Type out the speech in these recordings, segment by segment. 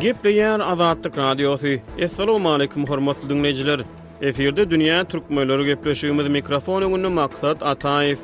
Gepleýär Azatlyk Radiosy. Assalamualaikum hormatly dinleýjiler. Efirde dünýä türkmenleri gepleşigimiz mikrofon öňünde Maksat Ataýew.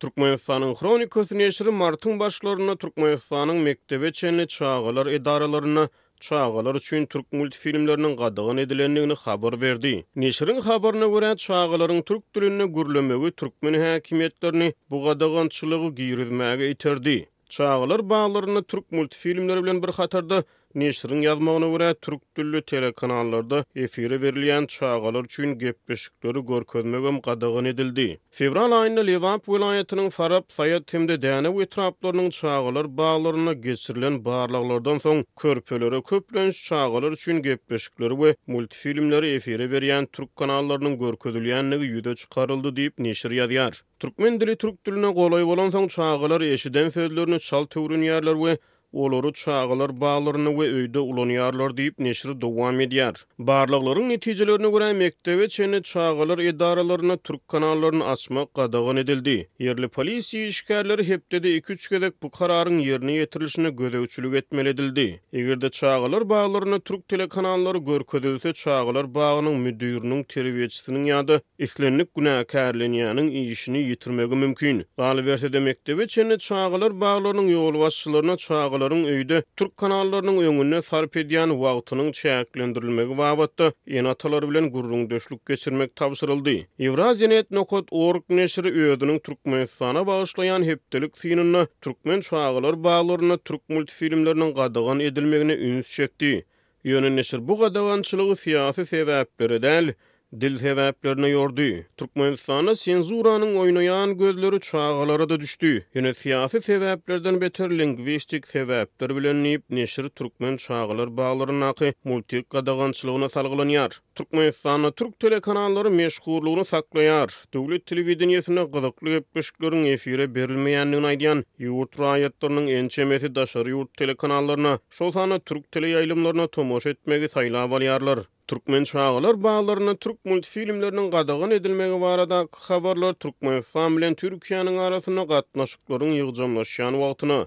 Türkmenistanyň Hronikasy neşiri martyň başlarynda Türkmenistanyň mekdebe çenli çagalar edaralarynda çagalar üçin türk multfilmleriniň gadagan edilendigini habar berdi. Neşiriň habaryna görä, çagalaryň türk dilinde gürlemegi türkmen häkimiýetlerini bu gadagançylygy girizmäge iterdi. Çagalar baglarynda türk multfilmleri bilen bir hatarda, neşiriň ýazmagyna görä, türk dilli telekanallarda efire berilýän çagalar üçin gepleşikleri görkezmegem gadagan edildi. Fewral aýynda Lebap welaýatynyň Farap, Saýat hem-de Dänew etraplarynyň çagalar baglarynda geçirilen barlaglardan soň, körpelere köplenç çagalar üçin gepleşikleri we multfilmleri efire berýän türk kanallarynyň görkezilýändigi ýüze çykaryldy diýip, neşir ýazýar. Türkmen dili türk diline golaý bolansoň, çagalar eşiden sözlerini çalt öwrenýärler we olary çagalar baglarynda we öýde ulanýarlar diýip, neşir dowam edýär. Barlaglaryň netijelerine görä, mekdebe çenli çagalar edaralarynda türk kanallaryny açmak gadagan edildi. Ýerli polisiýa işgärleri hepdede iki-üç gezek bu kararyň ýerine ýetirilişine gözegçilik etmeli edildi. Eger-de çagalar baglarynda türk telekanallary görkezilse, çagalar bagynyň müdiriniň, terbiýeçisiniň ýa-da Islendik günäkärlenýäniň işini ýitirmegi mümkin. Galyberse-de, mekdebe çenli çagalar baglarynyň ýolbaşçylaryna çagalaryň öýde türk kanallarynyň öňünde sarp edýän wagtynyň çäklendirilmegi babatda ene-atalar bilen gürrüňdeşlik geçirmek tabşyryldy. Ewrazianet nokat org neşiri özüniň Türkmenistana bagyşlaýan hepdelik synynda türkmen çagalar baglarynda türk multfilmleriniň gadagan edilmegine üns çekdi. Ýöne neşir bu gadagançylygy syýasy sebäplere däl, dil sebäplerine ýordy. Türkmenistanda senzuranyň oýnaýan gözleri çagalara-da düşdi. Ýöne syýasy sebäplerden beter lingwistik sebäpler bilen diýip, neşir türkmen çagalar baglaryndaky multik gadagançylygyna salgylanýar. Türkmenistanda türk telekanallary meşhurlygyny saklaýar. Döwlet telewideniýesinde gyzykly gepleşikleriň efire berilmeýändigini aýdýan ýurt raýatlarynyň ençemesi daşary ýurt telekanallaryna, şol sanda türk teleýaýlymlaryna tomaşa etmegi saýlap alýarlar. Türkmen çagalar baglarynda türk multfilmleriniň gadagan edilmegi baradaky habarlar Türkmenistan bilen Türkiýäniň arasynda gatnaşyklaryň ýygjamlaşýan wagtyna,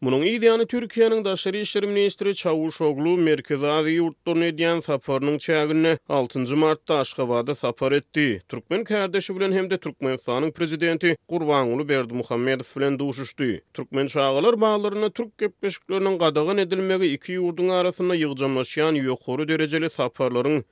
Munuň yz ýany Türkiýäniň daşary işler ministri Çawuşoglu Merkezi Aziýa ýurtlaryna edýän saparynyň çäginde altynjy martda Aşgabada sapar etdi. Türkmen kärdeşi bilen hem-de Türkmenistanyň prezidenti Gurbanguly Berdimuhamedow bilen duşuşdy. Türkmen çagalar baglarynda türk gepleşikleriniň gadagan edilmegi iki ýurduň arasynda ýygjamlaşýan ýokary derejeli saparlaryň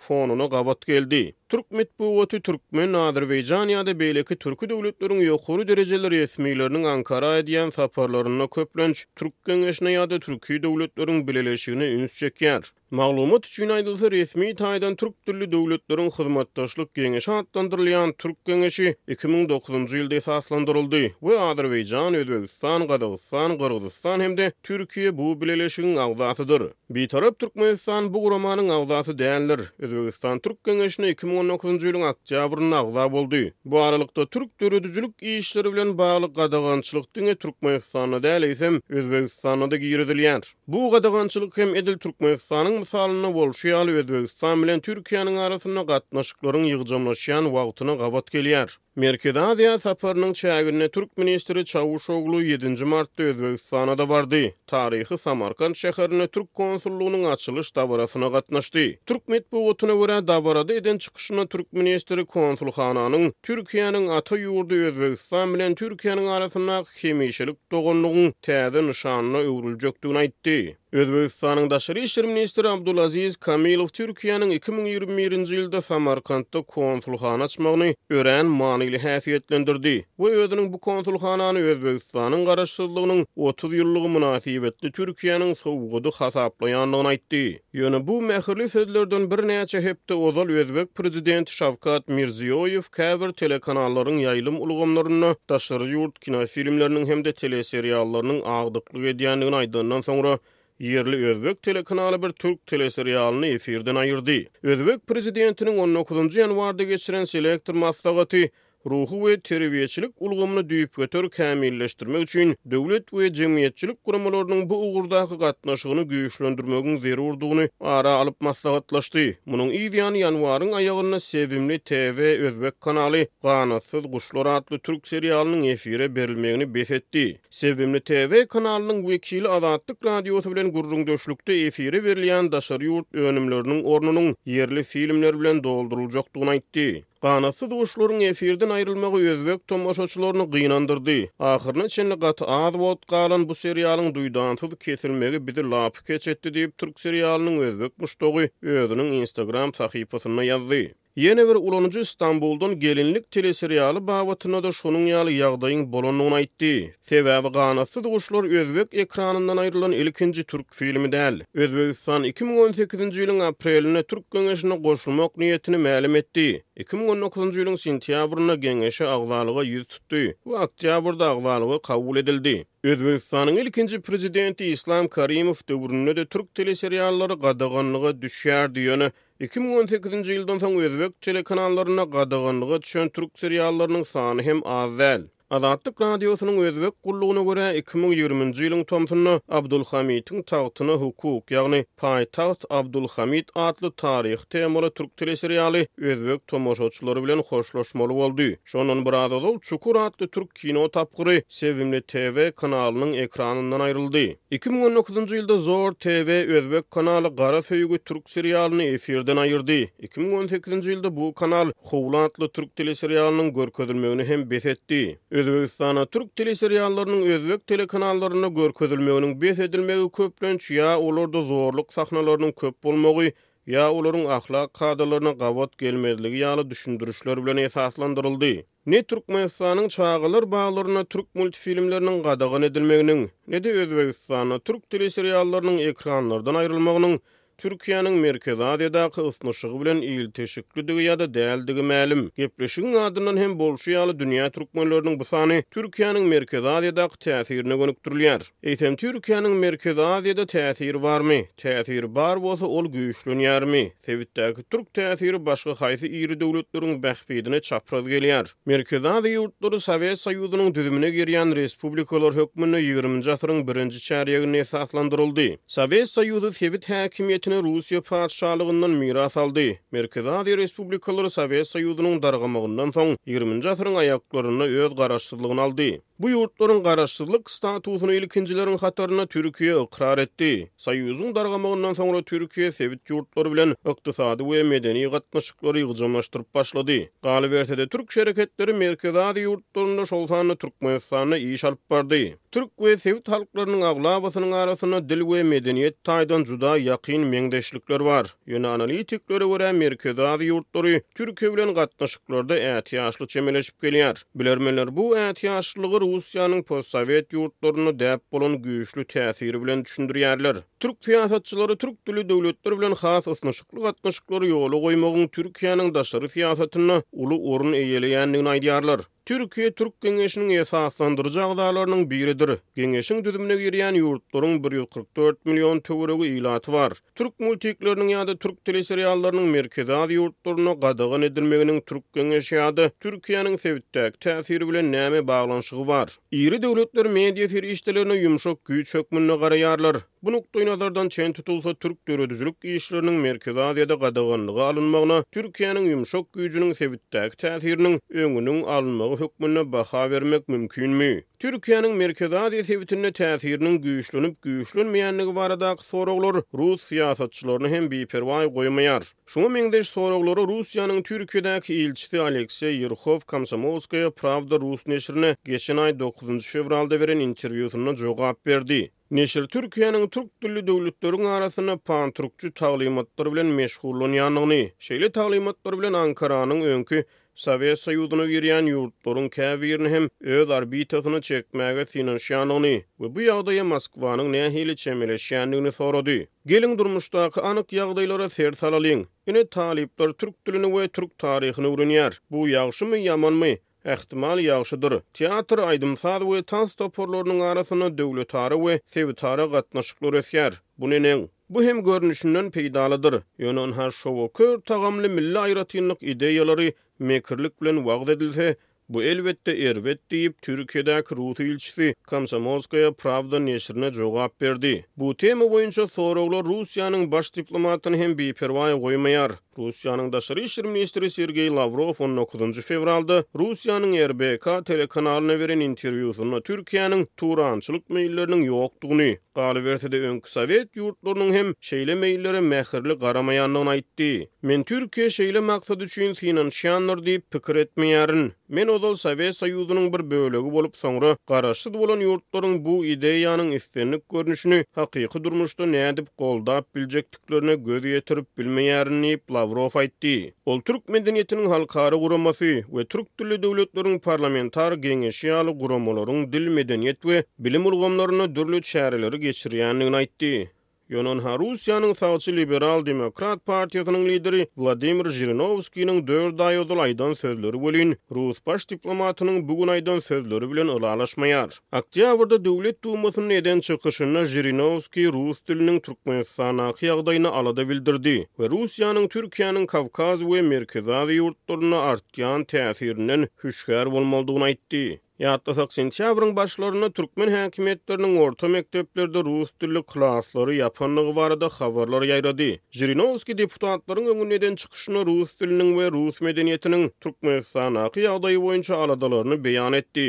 fonuna gabat geldi. Türk metbugaty türkmen, azerbaýjan ýa-da beýleki türki döwletleriň ýokary derejeli resmileriniň Ankara edýän saparlarynda köplenç Türk geňeşine ýa-da türki döwletleriň bileleşigine üns çekýär. Maglumat üçin aýdylsa, resmi taýdan türk dilli döwletleriň hyzmatdaşlyk geňeşi atlandyrylýan Türk geňeşi iki müň dokuzynjy ýylda esaslandyryldy we Azerbaýjan, Özbegistan, Gazagystan, Gyrgyzystan hem-de Türkiýe bu bileleşigiň agzasydyr. Bitarap Türkmenistan bu guramanyň agzasy däldir. Özbegistan Türk geňeşine iki müň on dokuzynjy ýylyň oktýabrynda agza boldy. Bu aralykda türk döredijilik işleri bilen bagly gadagançylyk diňe Türkmenistanda däl, eýsem, Özbegistanda-da girizilýär. Bu gadagançylyk hem edil Türkmenistanyň mysalynda bolşy ýaly Özbegistan bilen Türkiýäniň arasynda gatnaşyklaryň ýygjamlaşýan wagtyna gabat gelýär. Merkezi Aziýa saparynyň çäginde türk ministri Çawuşoglu ýedinji martda Özbegistana-da bardy. Taryhy Samarkant şäherinde türk konsullygynyň açylyş dabarasyna gatnaşdy. Türk metbugatyna görä, dabarada eden çykyşynda türk ministri konsulhananyň Türkiýäniň ata ýurdy Özbegistan bilen Türkiýäniň arasyndaky hemişelik doganlygyň täze nyşanyna öwrüljekdigini aýtdy. Özbegistanyň daşary işler ministri Abdulaziz Kamilow Türkiýäniň iki müň ýigrimi birinji ýylda Samarkantda konsulhana açmagyny örän manyly häsiýetlendirdi we özüniň bu konsulhanany Özbegistanyň Garaşsyzlygynyň otuz ýyllygy mynasybetli Türkiýäniň sowgady hasaplaýandygyny aýtdy. Ýöne bu mähirli sözlerden birnäçe hepde ozal özbek prezidenti Şawkat Mirziýoýew käbir telekanallaryň ýaýlym ulgamlarynda daşary ýurt kinofilmleriniň hem-de teleseriallarynyň agdyklyk edýändigini aýdandan soňra, ýerli özbek telekanaly bir türk teleserialyny efirden aýyrdy. Özbek prezidentiniň on dokuzynjy ýanwarda geçiren selektor maslahaty ruhy we terbiýeçilik ulgamyny düýpgöter kämilleşdirmek üçin döwlet we jemgyýetçilik guramalarynyň bu ugurdaky gatnaşygyny güýçlendirmegiň zerurdygyny ara alyp maslahatlaşdy. Munuň yz ýany ýanwaryň aýagynda Sevimli TV özbek kanaly Ganatsyz guşlar atly türk serialynyň efire berilmegini bes etdi. Sevimli TV kanalynyň wekili Azatlyk Radiosy bilen gürrüňdeşlikde efire berilýän daşary ýurt önümleriniň ornunyň ýerli filmler bilen dolduryljakdygyny aýtdy. Ganatsyz guşlaryň efirden aýrylmagy özbek tomaşaçylaryny gynandyrdy. Ahyryna çenli gaty az wagt galan bu serialyň duýdansyz kesilmegi bizi lapykeç etdi diýip türk serialynyň özbek muşdagy özüniň Instagram sahypasynda ýazdy. Ýene bir ulanyjy Stambuldan gelinlik teleserialy babatynda-da şonuň ýaly ýagdaýyň bolandygyny aýtdy. Sebäbi Ganatsyz guşlar özbek ekranyndan aýrylan ilkinji türk filmi däl. Özbegistan iki müň on sekizinji ýylyň aprelinde Türk geňeşine goşulmak niýetini mälim etdi. Iki müň on dokuzynjy ýylyň sentýabrynda geňeşe agzalyga ýüz tutdy we oktýabrda agzalyga kabul edildi. Özbegistanyň ilkinji prezidenti Islam Karimow döwründe-de türk teleseriallary gadaganlyga düşýärdi, ýöne iki müň on sekizinji ýyldan soň özbek telekanallarynda gadaganlyga düşen türk seriallarynyň sany hem az däl. Azatlyk Radiosynyň Özbek gullugyna görä, iki müň ýigriminji ýylyň tomsunda Abdulhamitiň tagtyna hukuk, ýagny Paýtagt Abdulhamit atly taryhy temaly türk teleserialy özbek tomaşaçylary bilen hoşlaşmaly boldy. Şondan biraz ozal Çukur atly türk kino tapgyry Sevimli TV kanalynyň ekranyndan aýryldy. Iki müň on dokuzynjy ýylda Zor TV özbek kanaly Gara söýgi türk serialyny efirden aýyrdy. Iki müň on sekizinji ýylda bu kanal Howly atly türk teleserialynyň görkezilmegini hem bes etdi. Özbegistanda türk teleseriallarynyň özbek telekanallarynda görkezilmeginiň bes edilmegi köplenç ýa olarda zorluk sahnalarynyň köp bolmagy, ýa olaryň ahlak kadalaryna gabat gelmezligi ýaly düşündirişler bilen esaslandyryldy. Ne Türkmenistanyň çagalar baglarynda türk multfilmleriniň gadagan edilmeginiň, ne-de Özbegistanda türk teleseriallarynyň ekranlardan aýrylmagynyň Türkiýäniň Merkezi Aziýadaky ysnyşygy bilen ilteşiklidigi ýa-da däldigi mälim. Gepleşigiň adyndan hem bolşy ýaly dünýä türkmenleriniň bu sany Türkiýäniň Merkezi Aziýadaky täsirine gönükdirilýär. Eýsem Türkiýäniň Merkezi Aziýada täsiri barmy? Täsiri bar bolsa ol güýçlenýärmi? Sebitdäki türk täsiri başga haýsy iri döwletleriň bähbidine çapraz gelýär? Merkezi Aziýa ýurtlary Sowet Soýuzynyň düzümine girýän respublikalar hökmünde ýigriminji asyryň birinji çärýeginde esaslandyryldy. Sowet Soýuzy sebit häkimiýetini Russiýa patyşalygyndan miras aldy. Merkezi Aziýa respublikalary Sowet Soýuzynyň dargamagyndan soň ýigriminji asyryň aýaklarynda öz garaşsyzlygyny aldy. Bu ýurtlaryň garaşsyzlyk statusyny ilkinjileriň hatarynda Türkiýe ykrar etdi. Soýuzyň dargamagyndan soňra Türkiýe sebit ýurtlary bilen ykdysady we medeni gatnaşyklary ýygjamlaşdyryp başlady. Galyberse-de, türk şereketleri Merkezi Aziýa ýurtlarynda, şol sanda Türkmenistanda iş alyp bardy. Türk we sebit halklarynyň aglabasynyň arasynda dil we medeniýet taýdan juda ýakyn meňzeşlikler bar. Ýöne analitiklere görä, Merkezi Aziýa ýurtlary Türkiýe bilen gatnaşyklarda ätiýaçly çemeleşip gelýär. Bilermenler bu ätiýaçlylygy Russiýanyň postsowet ýurtlarynda däp bolan güýçli täsiri bilen düşündirýärler. Türk syýasatçylary türk dilli döwletler bilen has ysnyşykly gatnaşyklary ýola goýmagyň Türkiýäniň daşary syýasatynda uly orun eýeleýändigini aýdýarlar. Türkiýe Türk Geňeşiniň esaslandyryjy agzalarynyň biridir. Geňeşiň düzümine girýän ýurtlaryň bir ýüz kyrk dört million töweregi ilaty bar. Türk multikleriniň ýa-da türk teleseriallarynyň Merkezi Aziýa ýurtlarynda gadagan edilmeginiň Türk Geňeşi ýa-da Türkiýäniň sebitdäki täsiri bilen näme baglanyşygy bar? Iri döwletler media serişdelerine ýumşak güýç hökmünde garaýarlar. Bu nukdaýnazardan çen tutulsa, türk döredijilik işleriniň Merkezi Aziýada gadaganlyga alynmagyna Türkiýäniň ýumşak güýjüniň sebitdäki täsiriniň öňüniň alynmagy hökmünde baha bermek mümkinmi? Türkiýäniň Merkezi Aziýa sebitinde täsiriniň güýçlenip, güýçlenmeýändigi baradaky soraglar rus syýasatçylaryny hem biperwaý goýmaýar. Şuňa meňzeş soraglary Russiýanyň Türkiýedäki ilçisi Alekseý Ýerhow Komsomolskaýa prawda rus neşirine geçen aý dokuzynjy fewralda beren interwýusynda jogap berdi. Neşir Türkiýäniň türk dilli döwletleriň arasynda pantürkçi taglymatlar bilen meşgullanýandygyny, şeýle taglymatlar bilen Ankaranyň öňki Sowet Soýuzyna girýän ýurtlaryň käbirini hem öz orbitasyna çekmäge synanyşýandygyny we bu ýagdaýa Moskwanyň nähili çemeleşýändigini sorady. Geliň durmuşdaky anyk ýagdaýlara ser salalyň. Ine talyplar türk dilini we türk taryhyny öwrenýär. Bu ýagşymy, ýamanmy? Ähtimal, ýagşydyr. Teatr, aýdym-saz we tans toparlarynyň arasynda döwletara we sebitara gatnaşyklar ösýär. Bu neneň? Bu hem görnüşinden peýdalydyr. Ýöne ynha şowa kör tagamly milli aýratynlyk ideýalary mekirlik bilen wagyz edilse, bu elbetde erbet diýip, Türkiýedäki rus ilçisi Komsomolskaýa prawda neşirine jogap berdi. Bu tema boýunça soraglar Russiýanyň baş diplomatyny hem biperwaý goýmaýar. Russiýanyň daşary işler ministri Sergeý Lawrow on dokuzynjy fewralda Russiýanyň RBK telekanalyna beren interwýusynda Türkiýäniň turançylyk meýilleriniň ýokdugyny, galyberse-de öňki sowet ýurtlarynyň hem şeýle meýillere mähirli garamaýandygyny aýtdy. Men Türkiýe şeýle maksat üçin synanyşýandyr diýip pikir etmeýärin. Men ozal Sowet Soýuzynyň bir bölegi bolup soňra garaşsyz bolan ýurtlaryň bu ideýanyň islendik görnüşini hakyky durmuşda nädip goldap biljekdiklerini ýüreklerine göz ýetirip bilmeýärin diýip, Lawrow aýtdy. Ol Türk medeniýetiniň halkara guramasy we Türk dilli döwletleriň parlamentar geňeşi ýaly guramalaryň dil, medeniýet we bilim ulgamlarynda dürli çäreleri geçirýändigini aýtdy. Ýonanha Russiýanyň sagçy liberal demokrat partiýasynyň lideri Wladimir Žirinowskiniň dört aý ozal aýdan sözleri welin, rus baş diplomatynyň bu gün aýdan sözleri bilen ylalaşmaýar. Oktýabrda Döwlet Dumasynda eden çykyşynda Žirinowskiý rus diliniň Türkmenistandaky ýagdaýyna alada bildirdi we Russiýanyň Türkiýäniň Kawkaz we Merkezi Aziýa ýurtlarynda artýan täsirinden hüşgär bolmalydygyny aýtdy. Ýatlasak, sentýabryň başlarynda türkmen häkimiýetleriniň orta mekdeplerde rus dilli klaslary ýapandygy barada habarlar ýaýrady. Žirinowskiý deputatlaryň öňünde eden çykyşynda rus diliniň we rus medeniýetiniň Türkmenistandaky ýagdaýy boýunça aladalaryny beýan etdi.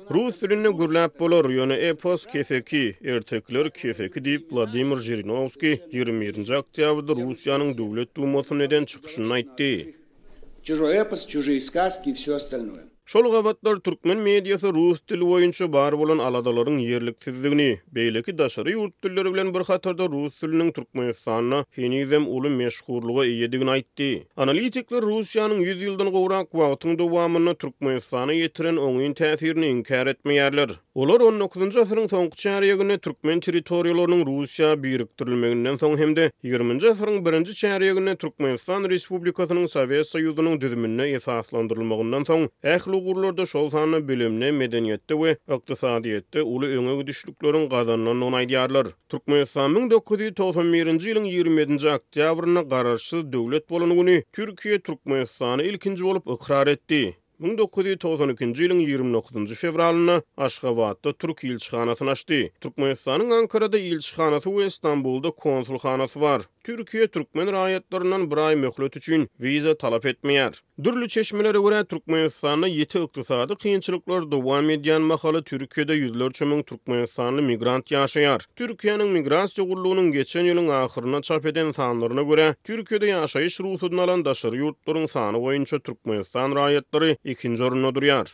Rus dilinde gürläp bolar, ýöne epos keseki, ertekiler keseki diýip, Wladimir Žirinowskiý ýigrimi birinji oktýabrda Russiýanyň Döwlet Dumasynda eden çykyşynda aýtdy. Çužoý epos, çužoý skaski i vsё ostälnoý. Şol gabatlar türkmen mediasy rus dili boýunça bar bolan aladalaryň ýerliksizdigini, Beýleki daşary ýurt dilleri bilen bir hatarda rus diliniň Türkmenistanda henizem uly meşhurlyga eýedigini aýtdy. Analitikler Russiýanyň ýüz ýyldan gowrak wagtyň dowamynda Türkmenistana ýetiren oňyn täsirini inkär etmeýärler. Olar on dokuzynjy asyryň soňky çärýeginde türkmen territoriýalarynyň Russiýa birikdirilmeginden soň hem-de ýigriminji asyryň birinji çärýeginde Türkmenistan Respublikasynyň Sowet Soýuzynyň düzüminde esaslandyrylmagyndan soň Ähli ugurlarda, şol sanda bilimde, medeniýetde we ykdysadyýetde uly öňe gidişlikleriň gazanylandygyny aýdýarlar. Türkmenistan müň dokuz ýüz togsan birinji ýylyň ýigrimi ýedinji oktýabrynda Garaşsyz döwlet bolan güni Türkiýe Türkmenistany ilkinji bolup ykrar etdi. Müň dokuz ýüz togsan ikinji ýylyň ýigrimi dokuzynjy fewralynda Aşgabatda türk ilçihanasyny açdy. Türkmenistanyň Ankarada ilçihanasy we Stambulda konsulhanasy bar. Türkiýe türkmen raýatlaryndan bir aý möhlet üçin wiza talap etmeýär. Dürli çeşmelere görä, Türkmenistanda ýiti ykdysady kynçylyklar dowam edýän mahaly Türkiýede ýüzlerçe müň türkmenistanly migrant ýaşaýar. Türkiýäniň Migrasiýa gullugynyň geçen ýylyň ahyrynda çap eden sanlaryna görä, Türkiýede ýaşaýyş rugsadyny alan daşary ýurtlaryň sany boýunça Türkmenistan raýatlary ikinji orunda durýar.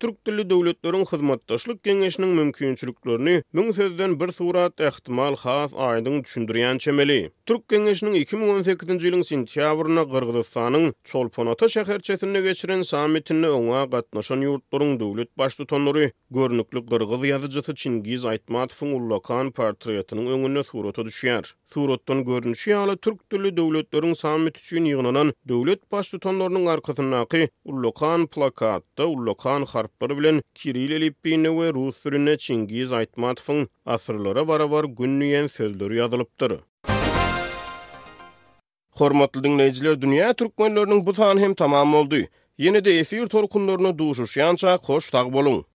Türk dilli döwletleriň hyzmatdaşlyk geňeşiniň mümkinçiliklerini müň sözden bir surat ähtimal has aýdyň düşündirýän çemeli. Türk geňeşiniň iki müň on sekizinji ýylyň sentýabrynda Gyrgyzystanyň Çolpon-Ata şäherçesinde geçiren sammitinde oňa gatnaşan ýurtlaryň döwlet baştutanlary görnükli gyrgyz ýazyjysy Çingiz Aýtmatowyň ullakan portretiniň öňünde surata düşýär. Suratdan görnüşi ýaly, türk dilli döwletleriň sammiti üçin ýygnanan döwlet Baştutanlarynyň arkasyndaky ullakan plakatda ullakan harplar bilen kiril elipbiýinde we rus dilinde Çingiz Aýtmatowyň Asyrlara barabar gün diýen sözleri ýazylypdyr. Hormatly diňleýjiler, Dünýä Türkmenleriniň bu sany hem tamam boldy. Ýene-de efir tolkunlarynda duşuşýança, hoş sag boluň!